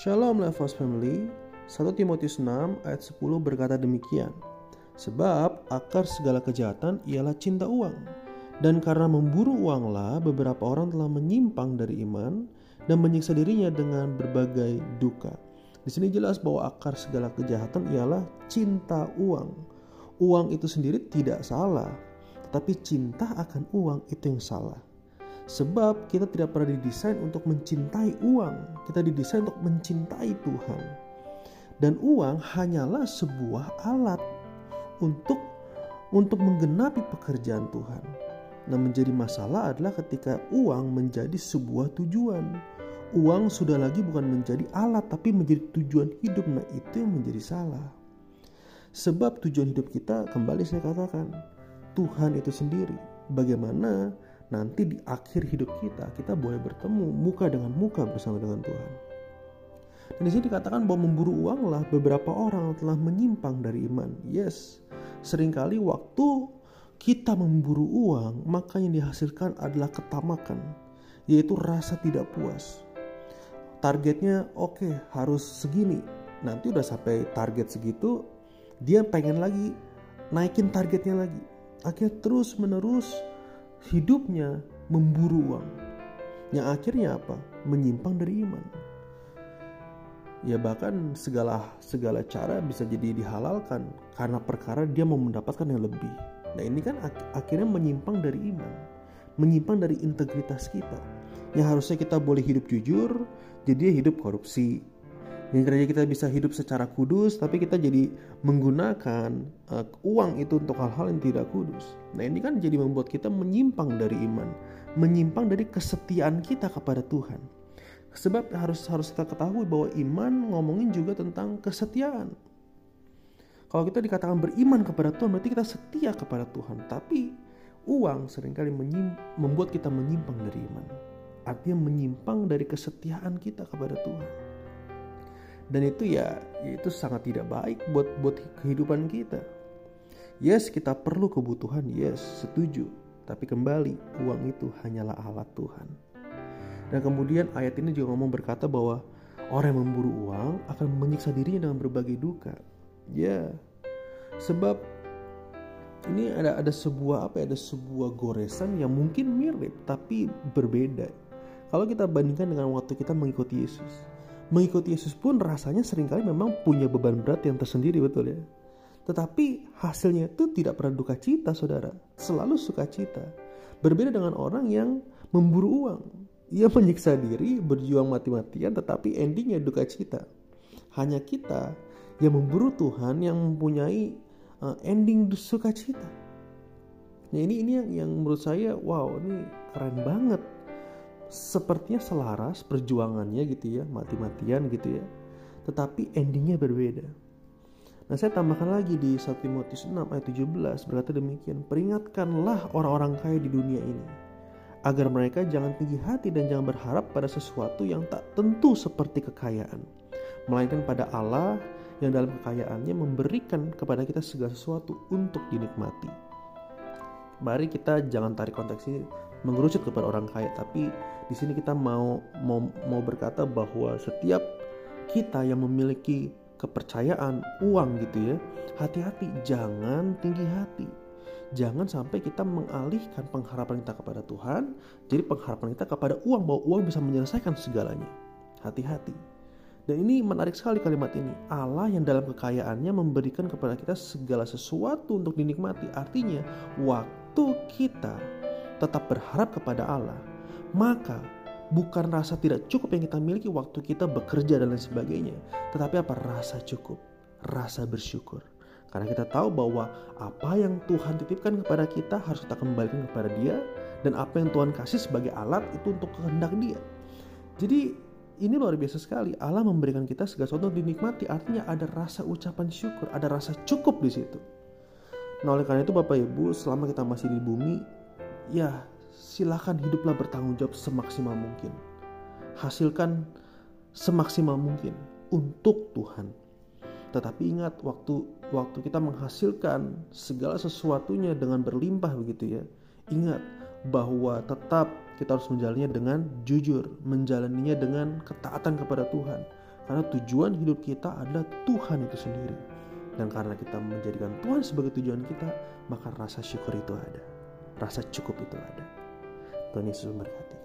Shalom Levos Family, 1 Timotius 6 ayat 10 berkata demikian. Sebab akar segala kejahatan ialah cinta uang. Dan karena memburu uanglah beberapa orang telah menyimpang dari iman dan menyiksa dirinya dengan berbagai duka. Di sini jelas bahwa akar segala kejahatan ialah cinta uang. Uang itu sendiri tidak salah, tetapi cinta akan uang itu yang salah. Sebab kita tidak pernah didesain untuk mencintai uang, kita didesain untuk mencintai Tuhan. Dan uang hanyalah sebuah alat untuk untuk menggenapi pekerjaan Tuhan. Nah, menjadi masalah adalah ketika uang menjadi sebuah tujuan. Uang sudah lagi bukan menjadi alat tapi menjadi tujuan hidup. Nah, itu yang menjadi salah. Sebab tujuan hidup kita kembali saya katakan Tuhan itu sendiri. Bagaimana nanti di akhir hidup kita kita boleh bertemu muka dengan muka bersama dengan Tuhan. Dan di sini dikatakan bahwa memburu uanglah beberapa orang telah menyimpang dari iman. Yes, sering kali waktu kita memburu uang, maka yang dihasilkan adalah ketamakan, yaitu rasa tidak puas. Targetnya oke okay, harus segini. Nanti udah sampai target segitu, dia pengen lagi naikin targetnya lagi. Akhirnya terus menerus hidupnya memburu uang. Yang akhirnya apa? Menyimpang dari iman ya bahkan segala segala cara bisa jadi dihalalkan karena perkara dia mau mendapatkan yang lebih. Nah ini kan ak akhirnya menyimpang dari iman, menyimpang dari integritas kita. Yang harusnya kita boleh hidup jujur, jadi hidup korupsi. Yang kerja kita bisa hidup secara kudus, tapi kita jadi menggunakan uh, uang itu untuk hal-hal yang tidak kudus. Nah ini kan jadi membuat kita menyimpang dari iman, menyimpang dari kesetiaan kita kepada Tuhan. Sebab harus harus kita ketahui bahwa iman ngomongin juga tentang kesetiaan. Kalau kita dikatakan beriman kepada Tuhan berarti kita setia kepada Tuhan. Tapi uang sering kali membuat kita menyimpang dari iman. Artinya menyimpang dari kesetiaan kita kepada Tuhan. Dan itu ya, ya itu sangat tidak baik buat buat kehidupan kita. Yes, kita perlu kebutuhan, yes, setuju. Tapi kembali, uang itu hanyalah alat Tuhan. Dan kemudian ayat ini juga ngomong berkata bahwa orang yang memburu uang akan menyiksa dirinya dengan berbagai duka. Ya, sebab ini ada ada sebuah apa ya, ada sebuah goresan yang mungkin mirip tapi berbeda. Kalau kita bandingkan dengan waktu kita mengikuti Yesus. Mengikuti Yesus pun rasanya sering kali memang punya beban berat yang tersendiri betul ya. Tetapi hasilnya itu tidak pernah duka cita saudara. Selalu sukacita. Berbeda dengan orang yang memburu uang ia menyiksa diri, berjuang mati-matian, tetapi endingnya duka cita. Hanya kita yang memburu Tuhan yang mempunyai uh, ending sukacita. Nah ini ini yang, yang menurut saya wow ini keren banget. Sepertinya selaras perjuangannya gitu ya, mati-matian gitu ya. Tetapi endingnya berbeda. Nah saya tambahkan lagi di 1 Timotius 6 ayat 17 berkata demikian. Peringatkanlah orang-orang kaya di dunia ini agar mereka jangan tinggi hati dan jangan berharap pada sesuatu yang tak tentu seperti kekayaan, melainkan pada Allah yang dalam kekayaannya memberikan kepada kita segala sesuatu untuk dinikmati. Mari kita jangan tarik konteks ini mengerucut kepada orang kaya, tapi di sini kita mau mau mau berkata bahwa setiap kita yang memiliki kepercayaan uang gitu ya, hati-hati jangan tinggi hati jangan sampai kita mengalihkan pengharapan kita kepada Tuhan, jadi pengharapan kita kepada uang bahwa uang bisa menyelesaikan segalanya. Hati-hati. Dan ini menarik sekali kalimat ini. Allah yang dalam kekayaannya memberikan kepada kita segala sesuatu untuk dinikmati. Artinya, waktu kita tetap berharap kepada Allah, maka bukan rasa tidak cukup yang kita miliki waktu kita bekerja dan lain sebagainya, tetapi apa rasa cukup, rasa bersyukur. Karena kita tahu bahwa apa yang Tuhan titipkan kepada kita harus kita kembalikan kepada Dia dan apa yang Tuhan kasih sebagai alat itu untuk kehendak Dia. Jadi ini luar biasa sekali. Allah memberikan kita segala sesuatu dinikmati. Artinya ada rasa ucapan syukur, ada rasa cukup di situ. Nah oleh karena itu Bapak Ibu selama kita masih di bumi, ya silahkan hiduplah bertanggung jawab semaksimal mungkin. Hasilkan semaksimal mungkin untuk Tuhan. Tetapi ingat waktu waktu kita menghasilkan segala sesuatunya dengan berlimpah begitu ya. Ingat bahwa tetap kita harus menjalannya dengan jujur, menjalaninya dengan ketaatan kepada Tuhan. Karena tujuan hidup kita adalah Tuhan itu sendiri. Dan karena kita menjadikan Tuhan sebagai tujuan kita, maka rasa syukur itu ada. Rasa cukup itu ada. Tuhan Yesus memberkati.